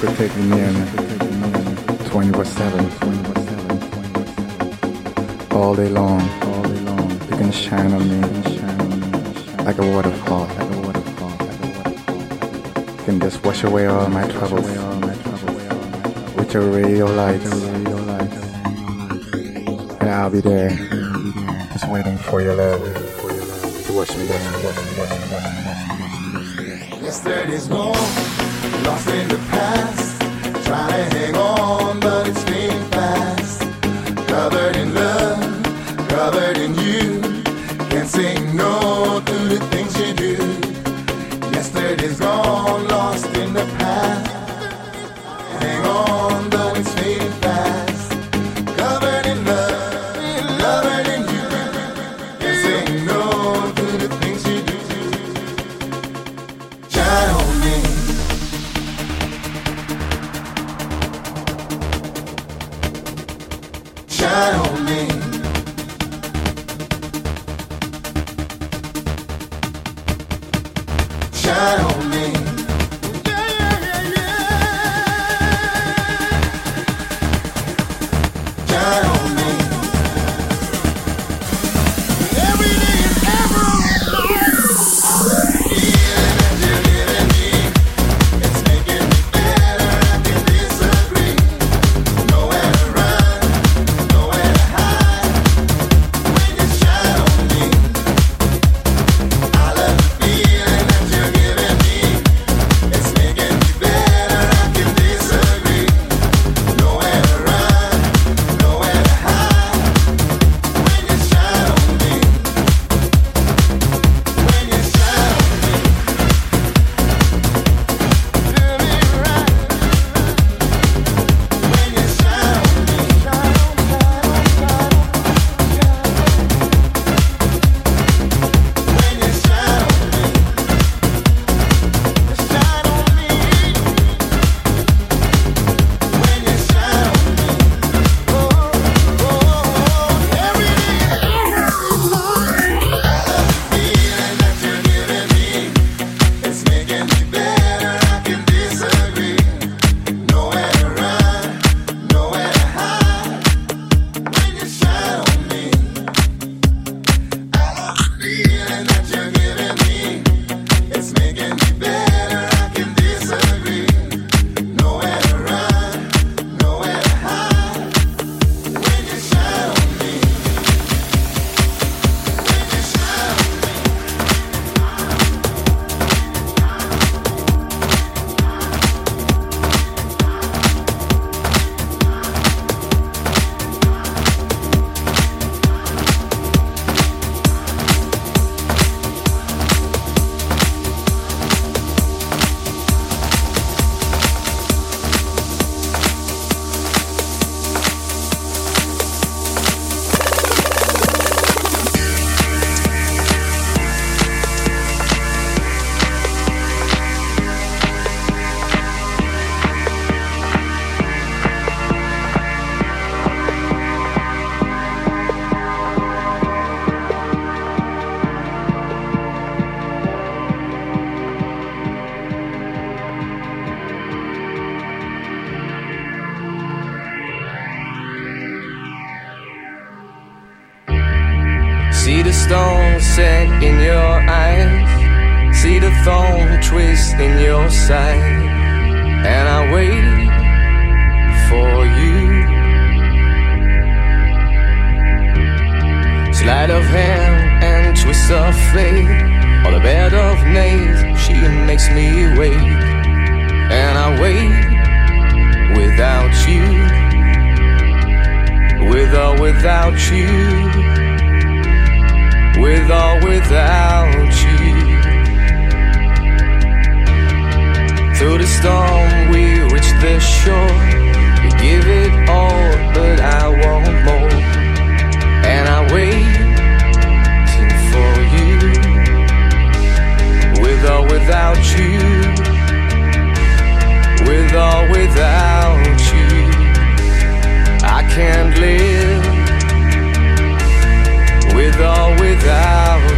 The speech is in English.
You near me 24 7. All day long, all day long, you can shine on me like a waterfall. You can just wash away all my troubles with your radio lights. And I'll be there, just waiting for your love to wash me down. Yesterday's gone, lost in the past. Trying to hang on, but it's fading fast. Covered in love, covered in you. Can't say no to the things you do. Yesterday's gone, lost Shine on in your sight, And I wait for you. Sleight of hand and twist of fate. On the bed of nails, she makes me wait. And I wait without you. With or without you with or without Through the storm, we reach the shore. You give it all, but I want more. And I waiting for you. With or without you. With or without you. I can't live with or without